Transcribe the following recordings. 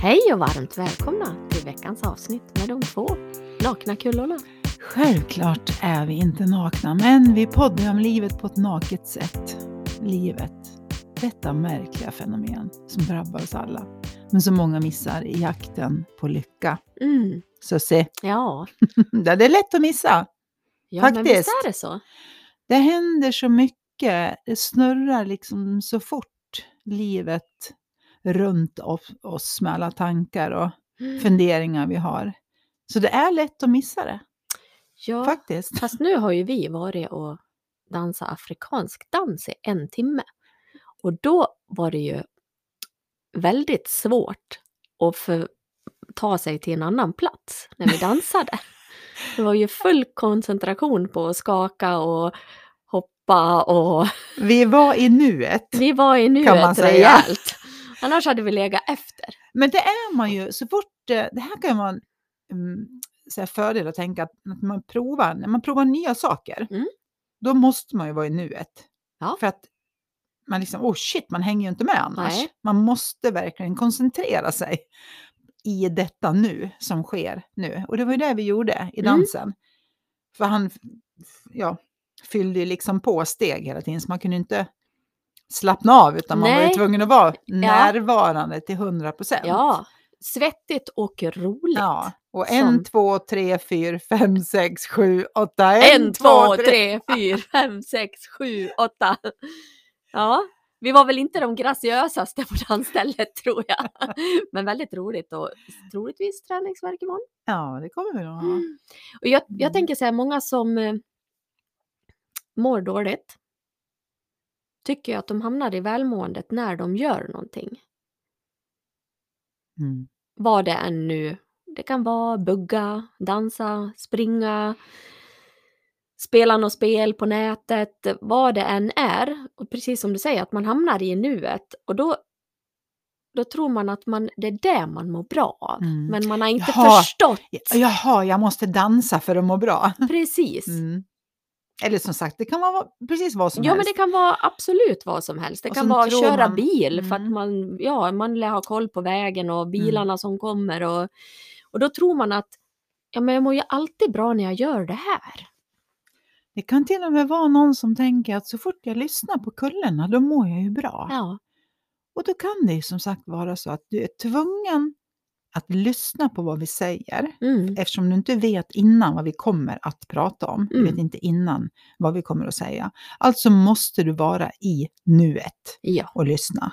Hej och varmt välkomna till veckans avsnitt med de två nakna kullorna. Självklart är vi inte nakna, men vi poddar om livet på ett naket sätt. Livet, detta märkliga fenomen som drabbar oss alla, men som många missar i jakten på lycka. Mm. Susie, Ja, det är lätt att missa. ja men visst Faktiskt. är det så? Det händer så mycket, det snurrar liksom så fort livet runt oss- med alla tankar och Mm. funderingar vi har. Så det är lätt att missa det, Ja, faktiskt. fast nu har ju vi varit och dansat afrikansk dans i en timme. Och då var det ju väldigt svårt att få ta sig till en annan plats när vi dansade. Det var ju full koncentration på att skaka och hoppa och Vi var i nuet. vi var i Kan man nuet säga. rejält. Annars hade vi legat efter. Men det är man ju, så fort, eh, det här kan vara en mm, så här fördel att tänka att när man provar, när man provar nya saker, Mm. då måste man ju vara i nuet. Ja. För att man liksom, oh shit, man hänger ju inte med annars. Nej. Man måste verkligen koncentrera sig i detta nu som sker nu. Och det var ju det vi gjorde i Mm. dansen. För han ja, fyllde ju liksom på steg hela tiden, så man kunde inte slappna av, utan man var ju tvungen att vara närvarande till 100 procent. Ja, svettigt och roligt. Ja, och Som- en, två, tre, fyra, fem, sex, sju, åtta. En, två, tre, fyra, fem, sex, sju, åtta. Ja, vi var väl inte de graciösaste på dansstället tror jag. Men väldigt roligt och troligtvis träningsvärk imorgon. Ja, det kommer vi nog ha. Och jag, jag Mm. tänker så här, många som eh, mår dåligt tycker ju att de hamnar i välmåendet när de gör någonting. Mm. Vad det än nu det kan vara bugga, dansa, springa, spela något spel på nätet, vad det än är. Och precis som du säger, att man hamnar i nuet och då, då tror man att man, det är det man mår bra av. Mm. Men man har inte Jaha. förstått. Jaha, jag måste dansa för att må bra. Precis. Mm. Eller som sagt, det kan vara precis vad som Ja, men helst. det kan vara absolut vad som helst. Det Och kan vara att köra man- bil för att Mm. man, ja, man lär ha koll på vägen och bilarna som kommer. Och, och då tror man att ja, men jag mår ju alltid bra när jag gör det här. Det kan till och med vara någon som tänker att så fort jag lyssnar på kullarna, då mår jag ju bra. Ja, Och då kan det ju som sagt vara så att du är tvungen att lyssna på vad vi säger. mm. Eftersom du inte vet innan vad vi kommer att prata om. Du Mm. vet inte innan vad vi kommer att säga. Alltså måste du vara i nuet ja. och lyssna.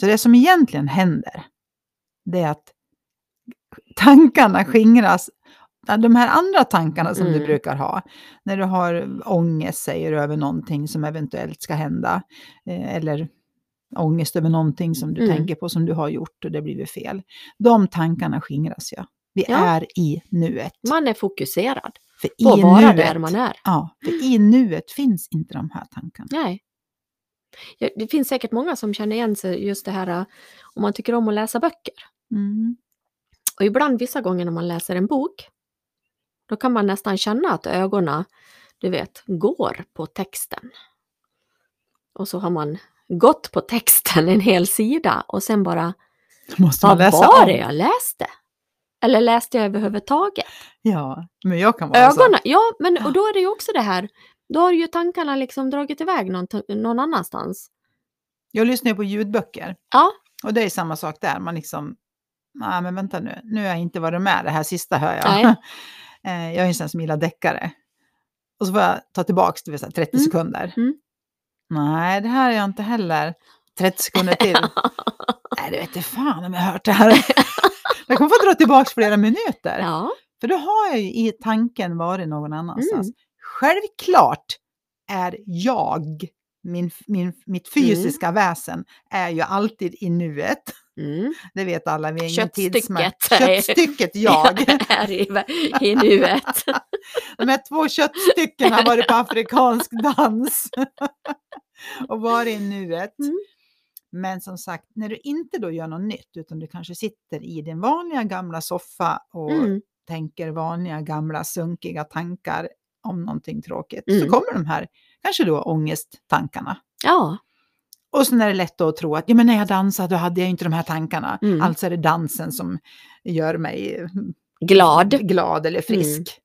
Så det som egentligen händer, det är att tankarna skingras. De här andra tankarna som du Mm. brukar ha, när du har ångest, säger du, över någonting som eventuellt ska hända, eh, eller ångest över någonting som du Mm. tänker på som du har gjort och det blir fel. De tankarna skingras ju. Vi Ja. är i nuet. Man är fokuserad För på att vara nuet, där man är. Ja, för i nuet finns inte de här tankarna. Nej. Det finns säkert många som känner igen sig just det här äh, om man tycker om att läsa böcker. Mm. Och ibland vissa gånger när man läser en bok då kan man nästan känna att ögonen, du vet, går på texten. Och så har man gått på texten en hel sida och sen bara, Måste man vad läsa var det jag läste? Eller läste jag överhuvudtaget? Ja, men jag kan vara så. Ögonen, ja, men och då är det ju också det här, då har ju tankarna liksom dragit iväg någon, någon annanstans. Jag lyssnar ju på ljudböcker Ja, och det är samma sak där. Man liksom, nej men vänta nu, nu har jag inte varit med, det här sista hör jag. Nej. Eh, jag är en sån som gillar deckare. Och så får jag ta tillbaka det vill säga 30 Mm. sekunder. Mm. Nej, det här är jag inte heller. 30 sekunder till. nej, det vet inte fan om jag har hört det här. jag kommer få dra tillbaka flera minuter. ja, För då har jag ju i tanken varit någon annanstans. Mm. Självklart är jag, min, min, mitt Mm. fysiska väsen, är ju alltid i nuet. mm. Det vet alla, vi är ingen är- Köttstycket jag. är i, i nuet. De här två köttstyckena har varit på afrikansk dans. Och varit i nuet. Mm. Men som sagt, när du inte då gör något nytt, utan du kanske sitter i din vanliga gamla soffa och Mm. tänker vanliga gamla sunkiga tankar om någonting tråkigt, Mm. så kommer de här kanske då ångesttankarna. Ja, Och sen är det lätt att tro att ja, men när jag dansar då hade jag inte de här tankarna. Mm. Alltså är det dansen som gör mig Glad. glad eller frisk.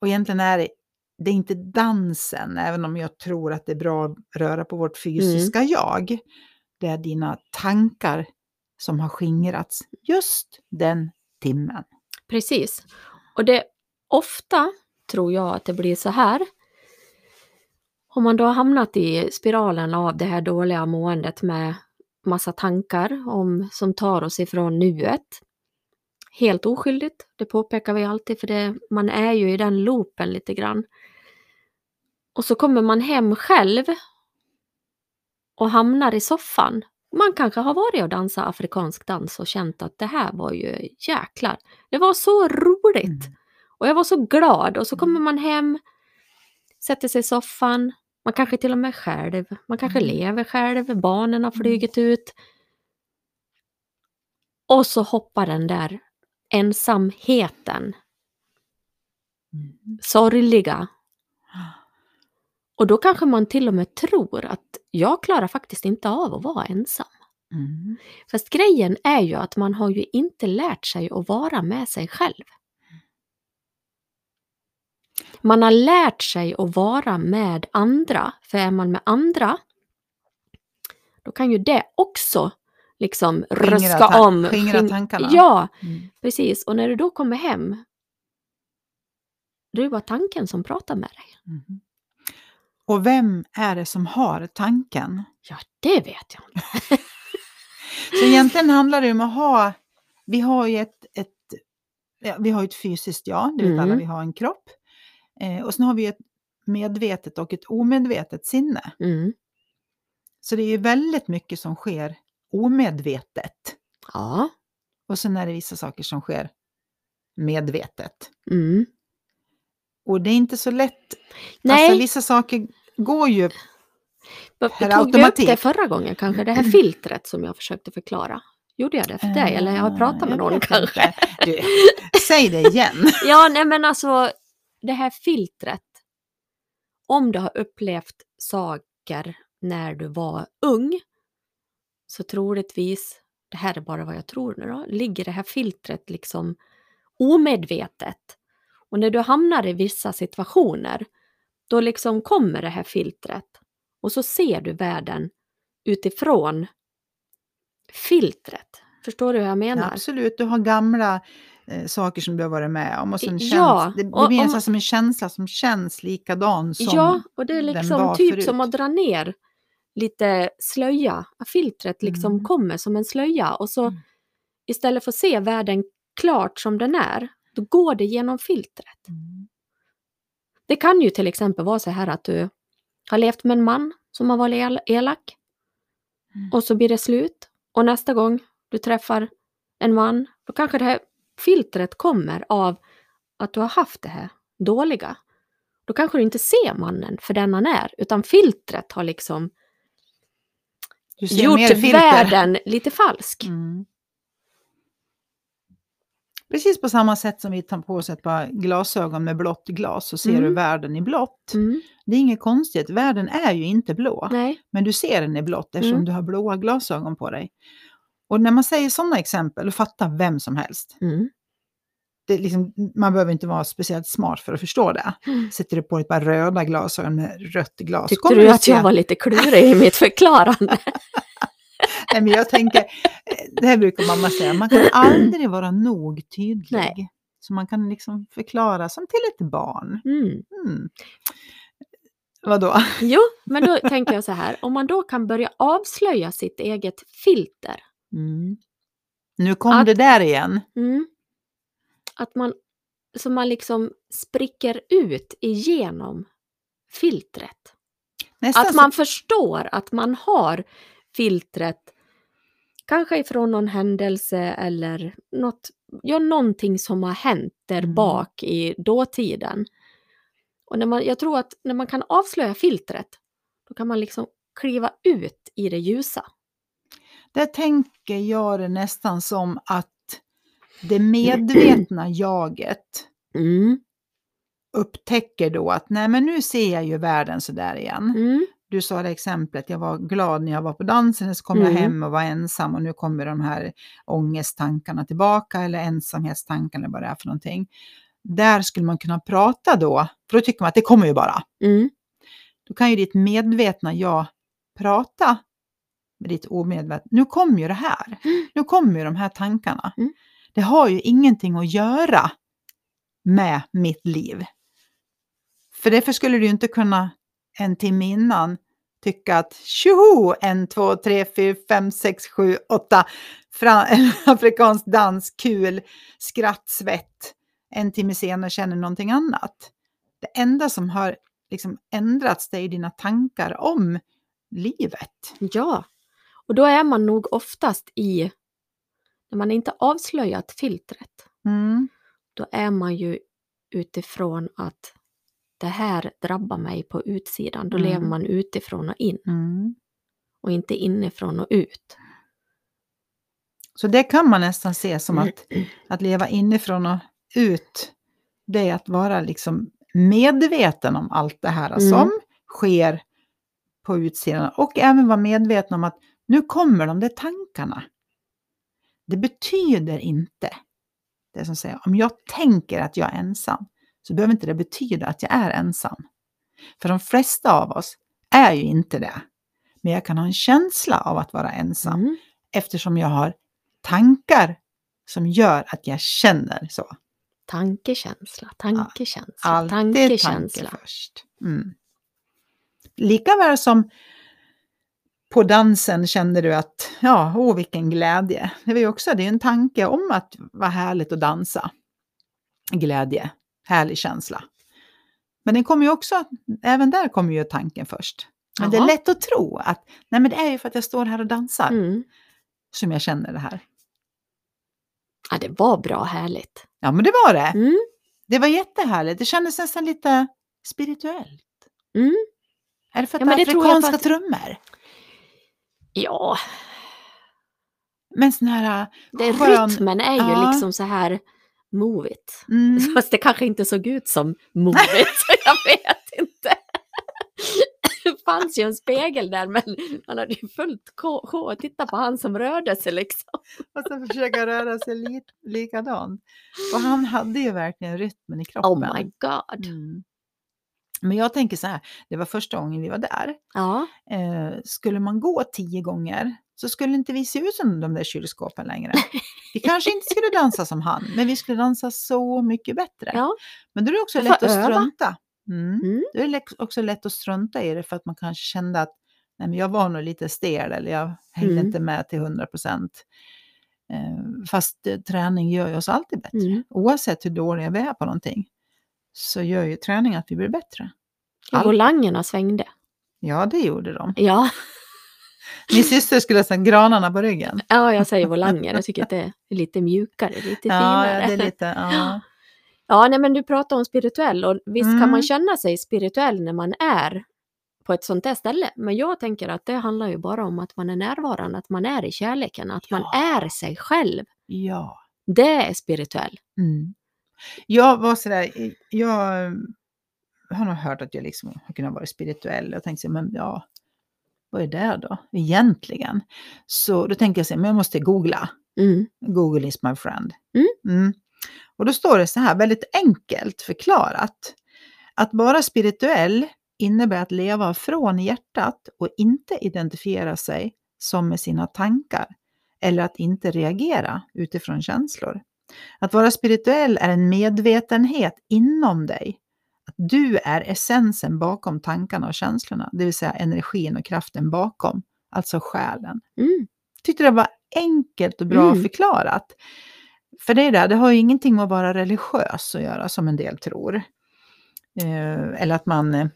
Och egentligen är det, det är inte dansen, även om jag tror att det är bra att röra på vårt fysiska jag. Det är dina tankar som har skingrats just den timmen. Precis. Och det ofta tror jag att det blir så här. Om man då har hamnat i spiralen av det här dåliga måendet med massa tankar om, som tar oss ifrån nuet. Helt oskyldigt, det påpekar vi alltid för det, man är ju i den loopen lite grann. Och så kommer man hem själv och hamnar i soffan. Man kanske har varit och dansat afrikansk dans och känt att det här var ju jäklar, det var så roligt. Mm. Och jag var så glad och så kommer Mm. man hem, sätter sig i soffan, man kanske till och med själv, man kanske Mm. lever själv, barnen har flugit ut. Och så hoppar den där ensamheten, Mm. sorgliga. Och då kanske man till och med tror att jag klarar faktiskt inte av att vara ensam. Mm. Fast grejen är ju att man har ju inte lärt sig att vara med sig själv. Man har lärt sig att vara med andra, för är man med andra, då kan ju det också liksom Skingra röska ta- om. skingra skin- tankarna. Ja, Mm. precis. Och när du då kommer hem, det är ju bara tanken som pratar med dig. Mhm. Och vem är det som har tanken? Ja, det vet jag inte. Så egentligen handlar det om att ha, vi har ju ett, ett, ja, vi har ett fysiskt jag, det vet Mm. alla, vi har en kropp. Eh, och sen har vi ett medvetet och ett omedvetet sinne. Mm. Så det är ju väldigt mycket som sker omedvetet. Ja. Och sen är det vissa saker som sker medvetet. Mm. Och det är inte så lätt. Nej, Alltså, vissa saker går ju... per tog vi upp automatik. det förra gången kanske, det här filtret som jag försökte förklara. Gjorde jag det för dig eller jag har pratat med Eh, jag någon kanske? Du, säg det igen. Ja, nej men alltså det här filtret. Om du har upplevt saker när du var ung så troligtvis, det här är bara vad jag tror nu då, ligger det här filtret liksom omedvetet. Och när du hamnar i vissa situationer då liksom kommer det här filtret och så ser du världen utifrån filtret. Förstår du hur jag Ja, menar? absolut, du har gamla eh, saker som du har varit med om. Och sen Ja, känns, det, det och- blir om- nästan som en känsla som känns likadan som... Ja, och det är liksom typ förut. som att dra ner lite slöja. Filtret liksom Mm. kommer som en slöja och så Mm. istället för att se världen klart som den är, då går det genom filtret. Mm. Det kan ju till exempel vara så här att du har levt med en man som har varit el- elak Mm. och så blir det slut och nästa gång du träffar en man, då kanske det här filtret kommer av att du har haft det här dåliga. Då kanske du inte ser mannen för den han är, utan filtret har liksom gjort filter. världen lite falsk. Mm. Precis på samma sätt som vi tar på oss ett par glasögon med blått glas så ser Mm. du världen i blått. Mm, Det är inget konstigt, världen är ju inte blå. nej, Men du ser den i blått eftersom Mm. du har blåa glasögon på dig. Och när man säger sådana exempel, då fattar vem som helst. mm, liksom, man behöver inte vara speciellt smart för att förstå det. Mm. Sätter du på ett par röda glasögon med rött glas. Tyckte du att jag var lite klurig i mitt förklarande? Nej, men jag tänker, eh, det här brukar mamma säga, man kan aldrig vara nog tydlig. Nej. Så man kan liksom förklara som till ett barn. Mm. Mm. Vadå? Jo, men då tänker jag så här, om man då kan börja avslöja sitt eget filter. Mm. Nu kom Att- det där igen. Mm. Att man, så man liksom spricker ut igenom filtret. Nästan Att man förstår att man har filtret, kanske ifrån någon händelse eller något, ja, någonting som har hänt där Mm. bak i dåtiden. Och när man, jag tror att när man kan avslöja filtret, då kan man liksom kliva ut i det ljusa. Där tänker jag det nästan som att det medvetna jaget Mm. upptäcker då att nej men nu ser jag ju världen så där igen. Mm. Du sa det exemplet, jag var glad när jag var på dansen, så kom jag Mm. hem och var ensam och nu kommer de här ångesttankarna tillbaka eller ensamhetstankarna eller vad det är för någonting. Där skulle man kunna prata då, för då tycker man att det kommer ju bara. Mm. Då kan ju ditt medvetna jag prata med ditt omedvetna. Nu kommer ju det här. Nu kommer ju de här tankarna. Mm. Det har ju ingenting att göra med mitt liv. För därför skulle du inte kunna en timme innan tycka att tjoho, en, två, tre, fyra, fem, sex, sju, åtta, afrikansk dans, kul, skratt, svett. En timme senare känner någonting annat. Det enda som har liksom ändrats det är dina tankar om livet. Ja, och då är man nog oftast i, när man inte avslöjat filtret, Mm. då är man ju utifrån att det här drabbar mig på utsidan. Då Mm. lever man utifrån och in Mm. och inte inifrån och ut. Så det kan man nästan se som Mm. att, att leva inifrån och ut, det är att vara liksom medveten om allt det här Mm. som sker på utsidan och även vara medveten om att nu kommer de där tankarna. Det betyder inte, det som säger, om jag tänker att jag är ensam så behöver inte det betyda att jag är ensam. För de flesta av oss är ju inte det. Men jag kan ha en känsla av att vara ensam Mm. eftersom jag har tankar som gör att jag känner så. Tankekänsla, tankekänsla, Alltid tankekänsla. tanke först. Mm. Likaväl som på dansen kände du att, ja, åh vilken glädje. Det var ju också, det är en tanke om att vara härligt att dansa. Glädje, härlig känsla. Men den kommer ju också, även där kommer ju tanken först. Men det är lätt att tro att, nej men det är ju för att jag står här och dansar Mm. som jag känner det här. Ja, det var bra härligt. Ja men det var det. Mm. Det var jättehärligt. Det kändes nästan lite spirituellt. Mm. Är det för att Ja, det är afrikanska att- trummor? Ja, Men sån här... det, skön- rytmen är ju Ja. liksom så här move it. Mm, Fast det kanske inte såg ut som move it, jag vet inte. Det fanns ju en spegel där men han hade ju fullt sjå att titta på han som rörde sig liksom. och så försöka röra sig li likadant. Och han hade ju verkligen rytmen i kroppen. Oh my god. Mm. Men jag tänker så här, det var första gången vi var där. Ja, Eh, skulle man gå tio gånger så skulle inte vi se ut som de där kylskåpen längre. Vi kanske inte skulle dansa som han, men vi skulle dansa så mycket bättre. ja. Men då är det också lätt att öva. strunta. Mm. Mm. Då är det också lätt att strunta i det för att man kanske kände att nej, men jag var nog lite stel eller jag hängde Mm. inte med till 100 procent. Eh, fast eh, träning gör ju oss alltid bättre. Mm. Oavsett hur dåliga vi är på någonting så gör ju träning att vi blir bättre. Allt. Volangerna svängde. Ja, det gjorde de. Ja. Min syster skulle ha sagt granarna på ryggen. ja, jag säger volanger. Jag tycker att det är lite mjukare, lite Ja, finare. ja, det är lite, ja. Ja, nej, men du pratar om spirituell och visst kan Mm. man känna sig spirituell när man är på ett sånt där ställe. Men jag tänker att det handlar ju bara om att man är närvarande, att man är i kärleken, att man Ja. är sig själv. ja. Det är spirituell. Mm. Jag var sådär, jag har nog hört att jag liksom har kunnat vara spirituell. Jag tänkte men ja, vad är det då egentligen? Så då tänkte jag så här, men jag måste googla. Mm. Google is my friend. Mm. Mm. Och då står det så här, väldigt enkelt förklarat. Att vara spirituell innebär att leva från hjärtat och inte identifiera sig som med sina tankar eller att inte reagera utifrån känslor. Att vara spirituell är en medvetenhet inom dig. Du är essensen bakom tankarna och känslorna, det vill säga energin och kraften bakom, alltså själen. Mm. Tyckte det var enkelt och bra Mm. förklarat. För det där, det har ju ingenting med att vara religiös att göra som en del tror. Eh, eller att man, eh,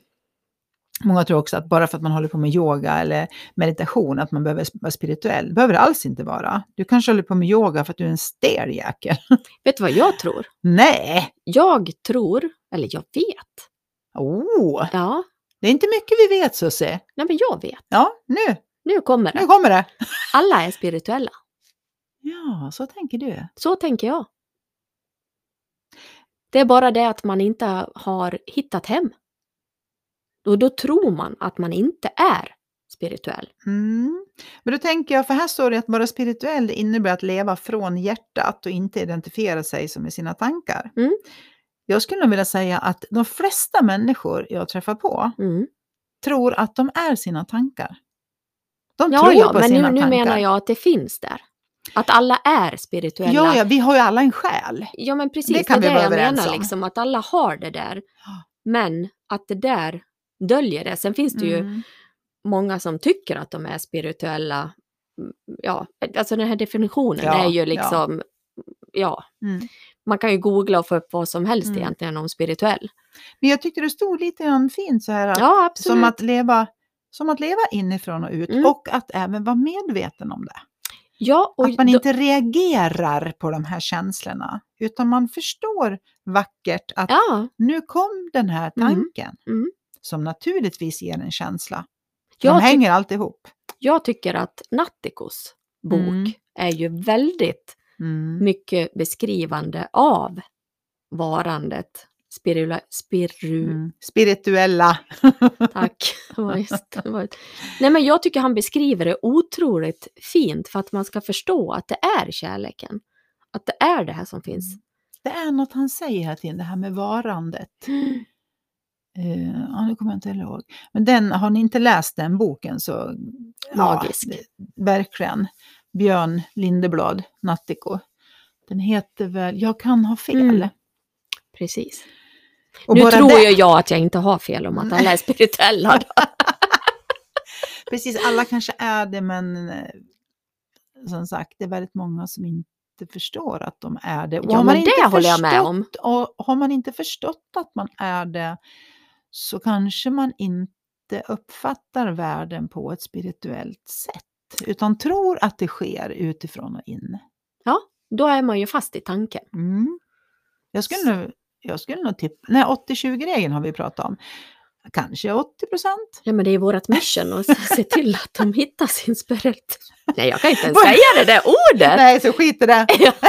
många tror också att bara för att man håller på med yoga eller meditation att man behöver vara spirituell. Det behöver det alls inte vara. Du kanske håller på med yoga för att du är en stel jäkel. Vet du vad jag tror? Nej! Jag tror, eller jag vet. Oh, Ja, det är inte mycket vi vet Susie. nej men jag vet. Ja, nu, Nu kommer nu det. kommer det. Alla är spirituella. Ja, så tänker du. Så tänker jag. Det är bara det att man inte har hittat hem. Och då tror man att man inte är spirituell. Mm. Men då tänker jag, för här står det att vara spirituell det innebär att leva från hjärtat och inte identifiera sig som med sina tankar. Mm. Jag skulle nog vilja säga att de flesta människor jag träffar på Mm. tror att de är sina tankar. De Ja, tror ja, på men sina nu, nu tankar. menar jag att det finns där. Att alla är spirituella. Ja, ja, vi har ju alla en själ. Ja, men precis. Det Det, kan är vi det vara överens menar, om. liksom, att alla har det där. Men att det där döljer det. Sen finns det ju Mm. många som tycker att de är spirituella. Mm, Ja, alltså den här definitionen Ja, är ju ja. liksom, ja. Mm. man kan ju googla och få upp vad som helst Mm. egentligen om spirituell. Men jag tyckte det stod lite grann fint så här att, Ja, som, att leva, som att leva inifrån och ut Mm. och att även vara medveten om det. ja, och att man då- inte reagerar på de här känslorna utan man förstår vackert att Ja, nu kom den här Mm. tanken Mm. Som naturligtvis ger en känsla. jag, de hänger alltid ihop. jag tycker att Nattikos bok Mm. är ju väldigt Mm. mycket beskrivande av varandet. Spirula, spiru, Mm. Spirituella. Tack. Nej men jag tycker han beskriver det otroligt fint för att man ska förstå att det är kärleken. Att det är det här som finns. Det är något han säger hela tiden, det här med varandet. Eh, ja, nu kommer jag inte ihåg. Men den, har ni inte läst den boken så... Magisk. Ja, verkligen. Björn Lindeblad, Nattiko. Den heter väl Jag kan ha fel. Mm. Precis. Och nu tror det- ju jag att jag inte har fel om att alla är spirituella. Precis, alla kanske är det men eh, som sagt, det är väldigt många som inte förstår att de är det. Och Ja, men det håller jag med om. Och har man inte förstått att man är det så kanske man inte uppfattar världen på ett spirituellt sätt utan tror att det sker utifrån och in. Då är man ju fast i tanken. Mm. Jag skulle nog, jag skulle nog tippa, nej 80-20-regeln har vi pratat om. Kanske 80 procent. Ja men det är vårt mission att se till att de hittar sin spirit. Nej jag kan inte ens säga det där ordet. Nej, så skit i det. Ja.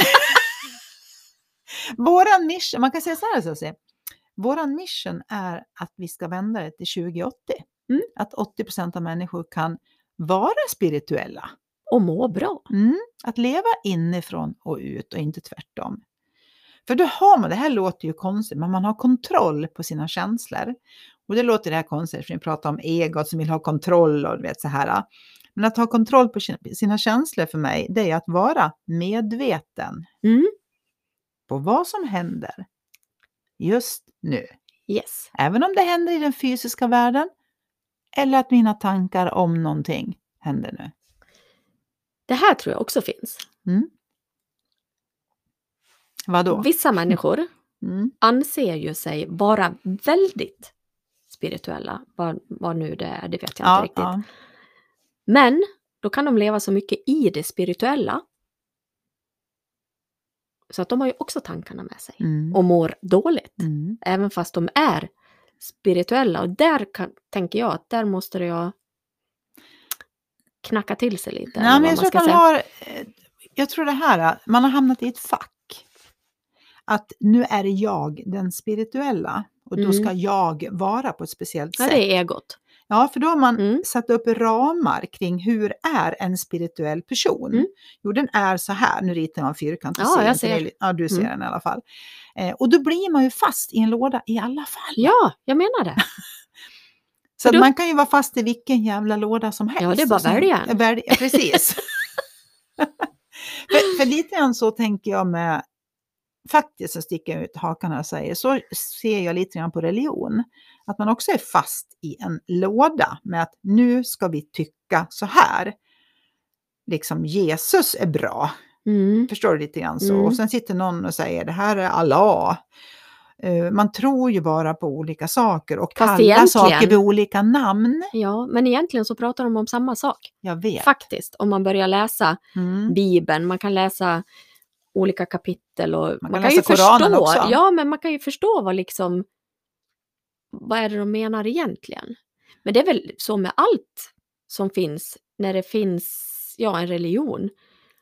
Våran mission, man kan säga så här Susie. Våran mission är att vi ska vända det till 2080. Mm. Att 80 procent av människor kan vara spirituella. Och må bra. Mm. Att leva inifrån och ut och inte tvärtom. För då har man, det här låter ju konstigt, men man har kontroll på sina känslor. Och det låter det här konstigt, för vi pratar om egot som vill ha kontroll och du vet så här. Men att ha kontroll på sin- sina känslor för mig, det är att vara medveten Mm. på vad som händer just nu. Yes. Även om det händer i den fysiska världen eller att mina tankar om någonting händer nu. Det här tror jag också finns. Mm. Vadå? Vissa människor Mm. anser ju sig vara väldigt spirituella. Vad, vad nu det är, det vet jag Ja, inte riktigt. ja. Men då kan de leva så mycket i det spirituella. Så att de har ju också tankarna med sig. Mm. Och mår dåligt. Mm. Även fast de är spirituella. Och där kan, tänker jag att där måste ju knacka till sig lite. Nej, men jag, tror man säga. har, eh, jag tror det här, man har hamnat i ett fack. Att nu är det jag, den spirituella. Och då Mm. ska jag vara på ett speciellt Ja, sätt. det är egot. Ja, för då har man Mm. satt upp ramar kring hur är en spirituell person. Mm. Jo, den är så här. Nu ritar man fyrkant. du Ja, ser jag det ser. Ja, du ser Mm. den i alla fall. Eh, och då blir man ju fast i en låda i alla fall. Ja, jag menar det. så att då- man kan ju vara fast i vilken jävla låda som helst. Ja, det är bara sen- välja en. Precis. för, för lite grann så tänker jag med, faktiskt så sticker jag ut hakan och säger, så ser jag lite grann på religion. Att man också är fast i en låda med att nu ska vi tycka så här. Liksom Jesus är bra, Mm. förstår du lite grann så. Mm. Och sen sitter någon och säger det här är Allah. Eh, Man tror ju bara på olika saker och Fast kallar saker vid olika namn. Ja, men egentligen så pratar de om samma sak. Jag vet. Faktiskt, om man börjar läsa Mm. Bibeln, man kan läsa olika kapitel och man, kan kan, ju förstå. också. Ja, men man kan ju förstå vad liksom vad är det de menar egentligen. Men det är väl så med allt som finns när det finns ja, en religion.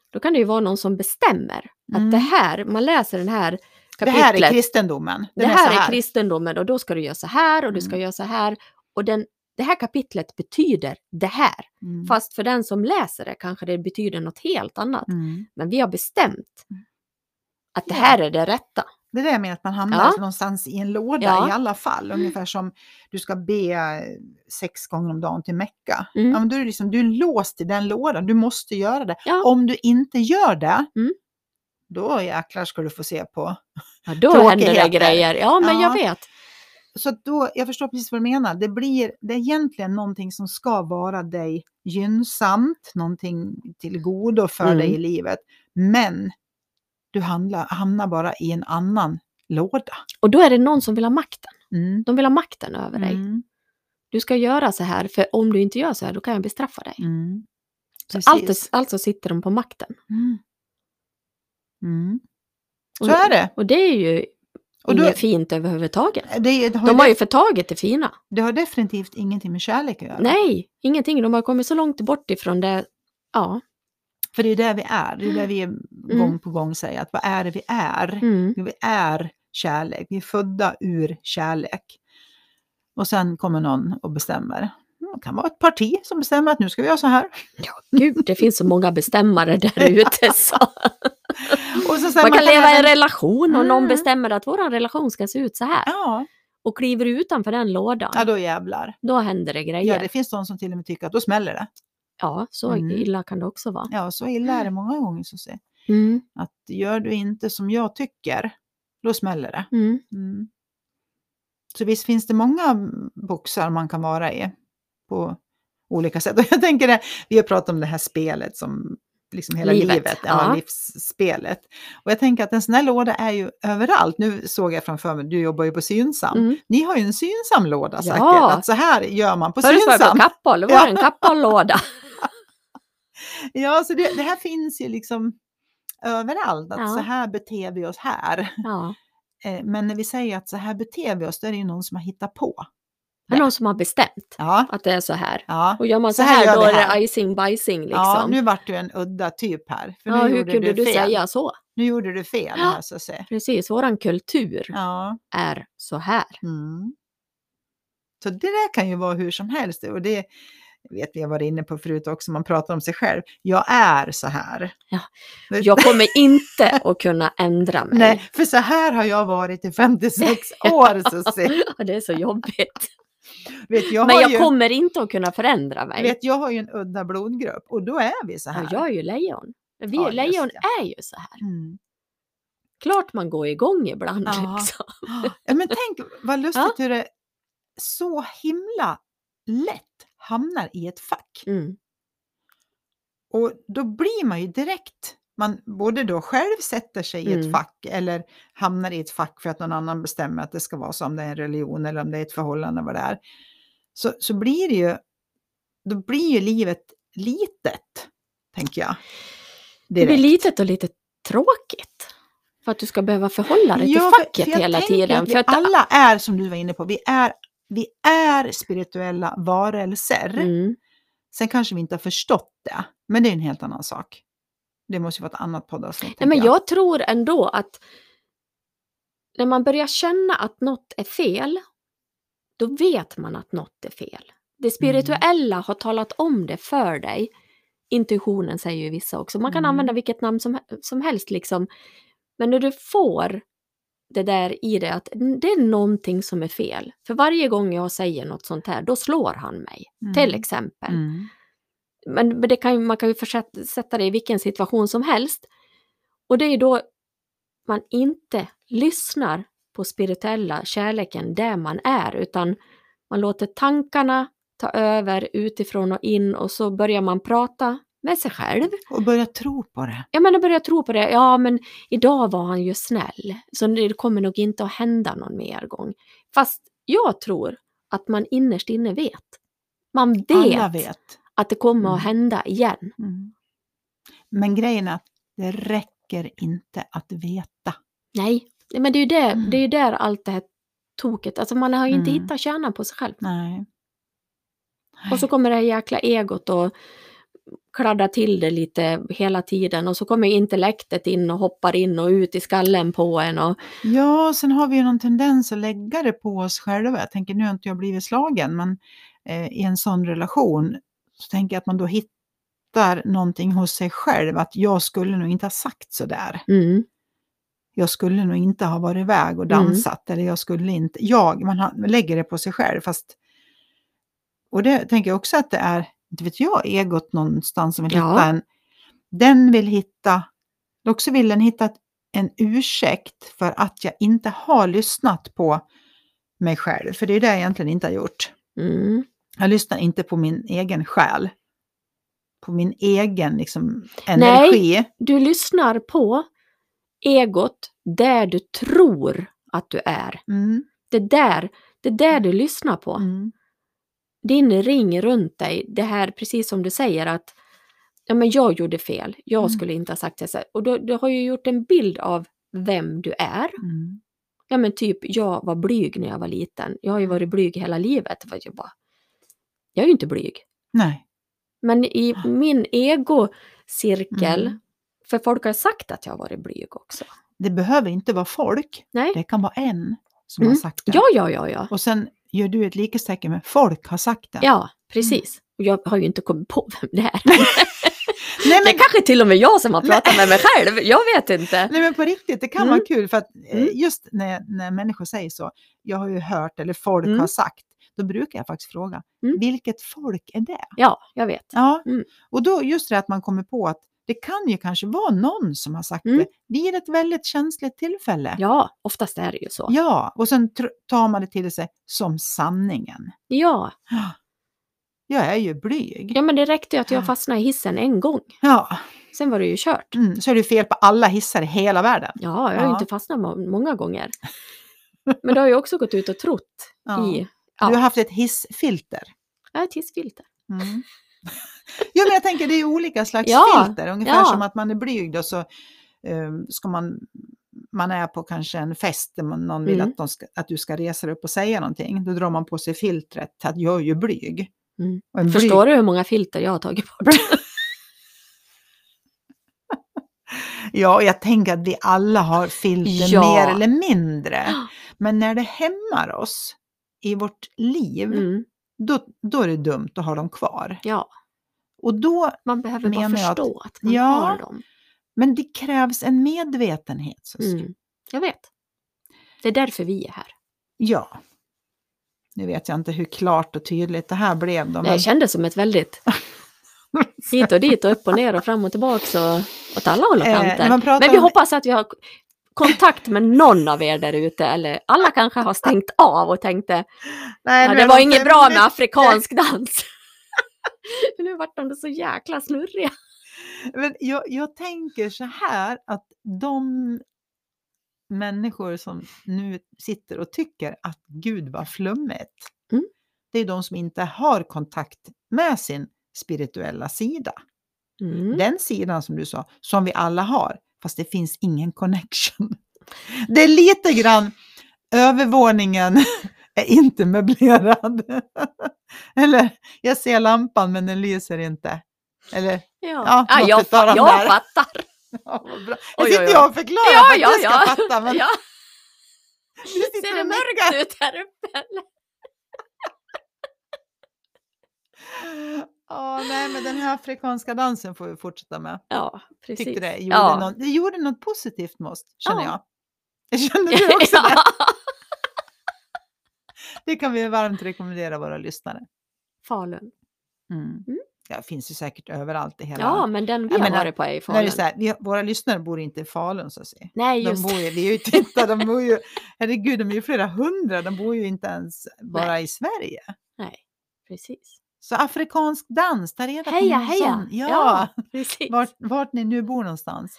Då kan det ju vara någon som bestämmer Mm. att det här, man läser den här Det kapitlet. här är kristendomen. Den det här så är kristendomen och då ska du göra så här och du ska Mm. göra så här. och den, det här kapitlet betyder det här. Mm. Fast för den som läser det kanske det betyder något helt annat. Mm. Men vi har bestämt Mm. att det här är det rätta. Det är det med att man hamnar Ja. någonstans i en låda Ja. i alla fall. Ungefär som du ska be eh, sex gånger om dagen till Mecka. Mm. Ja, men då är liksom, du är låst i den lådan, du måste göra det. Ja. Om du inte gör det, Mm. då jäklar ska du få se på. Ja, då händer det grejer. Ja, men Ja. jag vet. Så då, jag förstår precis vad du menar. Det, blir, det är egentligen någonting som ska vara dig gynnsamt, någonting till godo för Mm. dig i livet. Men du handlar, hamnar bara i en annan låda. Och då är det någon som vill ha makten. Mm. De vill ha makten över dig. Mm. Du ska göra så här, för om du inte gör så här, då kan jag bestraffa dig. Mm. Så Precis. allt, alltså sitter de på makten. Mm. Mm. Och, Så är det. Och det är ju Och då- inget fint överhuvudtaget. Det, har De har ju förtagit det fina. det har definitivt ingenting med kärlek att göra. Nej, ingenting. De har kommit så långt bort ifrån det. Ja. För det är där vi är. Det är där vi gång på gång säger att vad är det vi är? Mm. Vi är kärlek. Vi är födda ur kärlek. Och sen kommer någon och bestämmer. Det kan vara ett parti som bestämmer att nu ska vi göra så här. Ja, gud, det finns så många bestämmare där ute. Så. Och så sen Man kan leva i en relation och någon Mm. bestämmer att vår relation ska se ut så här. Ja, Och kliver utanför den lådan, ja, då jävlar. då händer det grejer. Ja, det finns de som till och med tycker att då smäller det. Ja, så Mm. illa kan det också vara. Ja, så illa är det många gånger. Så att. Mm. Att gör du inte som jag tycker, då smäller det. Mm. Mm. Så visst finns det många boxar man kan vara i på olika sätt. Och jag tänker det, vi har pratat om det här spelet som liksom hela Livet, livet, ja, ja. livsspelet. Och jag tänker att en sån här låda är ju överallt. Nu såg jag framför mig, du jobbar ju på Synsam. Mm. Ni har ju en synsam låda Ja. säkert, att så här gör man på Förut var jag på Synsam. Kappahl, då var det en Kappahl-låda. Ja, så det, det här finns ju liksom överallt, att så här beter vi oss här. Eh, Men när vi säger att så här beter vi oss, då är det ju någon som har hittat på. Det är någon som har bestämt Ja, att det är så här. ja. Och gör man så, Så här här, då är det icing bajsing liksom. Ja, nu vart du en udda typ här. För Ja, nu hur gjorde kunde du, fel. säga så? Nu gjorde du fel Ja. här så att säga. Precis, våran kultur Ja. är så här. Mm. Så det där kan ju vara hur som helst. Och det vet vi har varit inne på förut också, man pratar om sig själv. Jag är så här. Ja. Jag kommer inte att kunna ändra mig. Nej, för så här har jag varit i 56 år. Ja, Det är så jobbigt. Vet, jag, Men jag ju, kommer inte att kunna förändra mig. vet, jag har ju en udda blodgrupp och då är vi så här. Ja, jag är ju lejon. Vi, Ja, lejon är ju så här. Mm. Klart man går igång ibland. Ja. Liksom. Ja, men tänk vad lustigt Ja. hur det så himla lätt hamnar i ett fack. Mm. Och då blir man ju direkt, man både då själv sätter sig i ett Mm. fack eller hamnar i ett fack för att någon annan bestämmer att det ska vara så, om det är en religion eller om det är ett förhållande, vad det är. Så, så blir det ju, då blir ju livet litet, tänker jag. Det blir Direkt. litet och lite tråkigt. För att du ska behöva förhålla dig till Ja, för- facket för hela tiden. För att, alla är, som du var inne på, vi är, vi är spirituella varelser. mm, Sen kanske vi inte har förstått det, men det är en helt annan sak. Det måste ju vara ett annat poddavsnitt. nej, men jag tror ändå att när man börjar känna att något är fel, då vet man att något är fel. Det spirituella har talat om det för dig. Intuitionen säger ju vissa också. Man kan Mm. använda vilket namn som, som helst liksom. Men när du får det där i dig att det är någonting som är fel. För varje gång jag säger något sånt här, då slår han mig. Mm. Till exempel. Mm. Men, men det kan, man kan ju försätta, sätta det i vilken situation som helst. Och det är då man inte lyssnar på spirituella kärleken där man är, utan man låter tankarna ta över utifrån och in och så börjar man prata med sig själv. Och börja tro på det. Ja, men jag börjar tro på det. Ja, men idag var han ju snäll, så det kommer nog inte att hända någon mer gång. Fast jag tror att man innerst inne vet. Man vet, Alla vet. Att det kommer Mm. att hända igen. Mm. Men grejen är att det räcker inte att veta. Nej, men det är ju det, Mm. det är där allt det här toket, alltså man har ju inte Mm. hittat kärnan på sig själv. Nej. Och så kommer det här jäkla egot och kladdar till det lite hela tiden och så kommer intellektet in och hoppar in och ut i skallen på en. Och, Ja, sen har vi ju någon tendens att lägga det på oss själva. Jag tänker, nu har inte jag blivit slagen, men eh, i en sån relation så tänker jag att man då hittar någonting hos sig själv, att jag skulle nog inte ha sagt så där. mm, Jag skulle nog inte ha varit iväg och Mm. dansat, eller jag skulle inte, jag, man lägger det på sig själv, fast och det tänker jag också att det är, inte vet jag, egot någonstans som vill Ja. hitta en, den vill hitta, också vill den hitta en ursäkt för att jag inte har lyssnat på mig själv, för det är det jag egentligen inte har gjort. mm, Jag lyssnar inte på min egen själ, på min egen liksom, energi. du lyssnar på egot där du tror att du är. Mm, Det är där, det är där du lyssnar på. mm, Din ring runt dig, det här precis som du säger att ja, men jag gjorde fel, jag Mm. skulle inte ha sagt det. så. Och då, du har ju gjort en bild av vem du är. mm. Ja men typ, jag var blyg när jag var liten. Jag har ju varit blyg hela livet. För jag, bara, jag är ju inte blyg. Nej. Men i min egocirkel, Mm. för folk har sagt att jag har varit blyg också. Det behöver inte vara folk. Nej. Det kan vara en som Mm. har sagt det. Ja, ja, ja, ja. Och sen gör du ett likhetstecken med folk har sagt det. Ja, precis. Och jag har ju inte kommit på vem det är. Nej, Det men, är kanske till och med jag som har pratat med mig själv. Jag vet inte. nej men på riktigt, det kan Mm. vara kul för att eh, Mm. just när, när människor säger så, jag har ju hört eller folk Mm. har sagt, då brukar jag faktiskt fråga, Mm. vilket folk är det? Ja, jag vet. Ja, Mm. och då just det att man kommer på att det kan ju kanske vara någon som har sagt Mm. det vid ett väldigt känsligt tillfälle. Ja, oftast är det ju så. Ja, och sen tar man det till sig som sanningen. Ja, Jag är ju blyg. ja men det räckte ju att jag fastnade i hissen en gång. Ja, Sen var det ju kört. mm, så är det fel på alla hissar i hela världen. Ja, jag har ju Ja. inte fastnat må- många gånger. Men det har ju också gått ut och trott Ja. i... Du Ja, har haft ett hissfilter. har ett hissfilter. Mm. Jo, men jag tänker det är olika slags Ja, filter. Ungefär ja. som att man är blyg då så eh, ska man, man är på kanske en fest där man, någon vill Mm. att, ska, att du ska resa dig upp och säga någonting. Då drar man på sig filtret att jag är ju blyg. Mm. En blyg- Förstår du hur många filter jag har tagit bort? Ja, och jag tänker att vi alla har filter Ja. mer eller mindre. Men när det hämmar oss i vårt liv, Mm. då, då är det dumt att ha dem kvar. Ja, Och då, man behöver bara jag att- förstå att, man Ja. har dem. men det krävs en medvetenhet. Susie. Mm. Jag vet. Det är därför vi är här. Ja. Nu vet jag inte hur klart och tydligt det här blev. Då, men... Det kändes som ett väldigt hit och dit och upp och ner och fram och tillbaka och åt alla håll och Eh, kanter. pratar Men vi hoppas att vi har kontakt med någon av er där ute. Eller alla kanske har stängt av och tänkte Nej, ja, det var inget bra med afrikansk dans. nu vart de så jäkla snurriga. Men jag, jag tänker så här att de människor som nu sitter och tycker att Gud var flummigt, Mm. det är de som inte har kontakt med sin spirituella sida. Mm. Den sidan som du sa, som vi alla har, fast det finns ingen connection. Det är lite grann övervåningen är inte möblerad. Eller jag ser lampan men den lyser inte. Eller Ja, Ja, ja, något jag, de jag där. fattar. Ja, bra. Jag sitter jag och förklarar Ja, för att ja, du ska ja. fatta. Men ja. Ser det mörkt ut här uppe? eller? Ja, nej, men den här afrikanska dansen får vi fortsätta med. Ja, precis. Tyckte det gjorde, ja. något, det gjorde något positivt med oss, känner Ja. jag. Känner du också det? ja. Det kan vi varmt rekommendera våra lyssnare. Falun. Mm. Mm. Ja, finns ju säkert överallt i hela... Ja, men den vi har menar, varit på är i är Falun. det så här, vi, våra lyssnare bor inte i Falun så att säga. Nej, De just bor det. ju, vi är ju titta, de bor ju, herregud, de är ju flera hundra, de bor ju inte ens bara i Sverige. Nej, precis. Så afrikansk dans, ta reda på Heja, någon heja! sån. Ja, precis. vart, vart ni nu bor någonstans.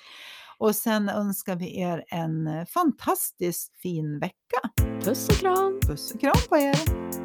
Och sen önskar vi er en eh, fantastisk fin vecka. Puss och kram. Puss och kram på er!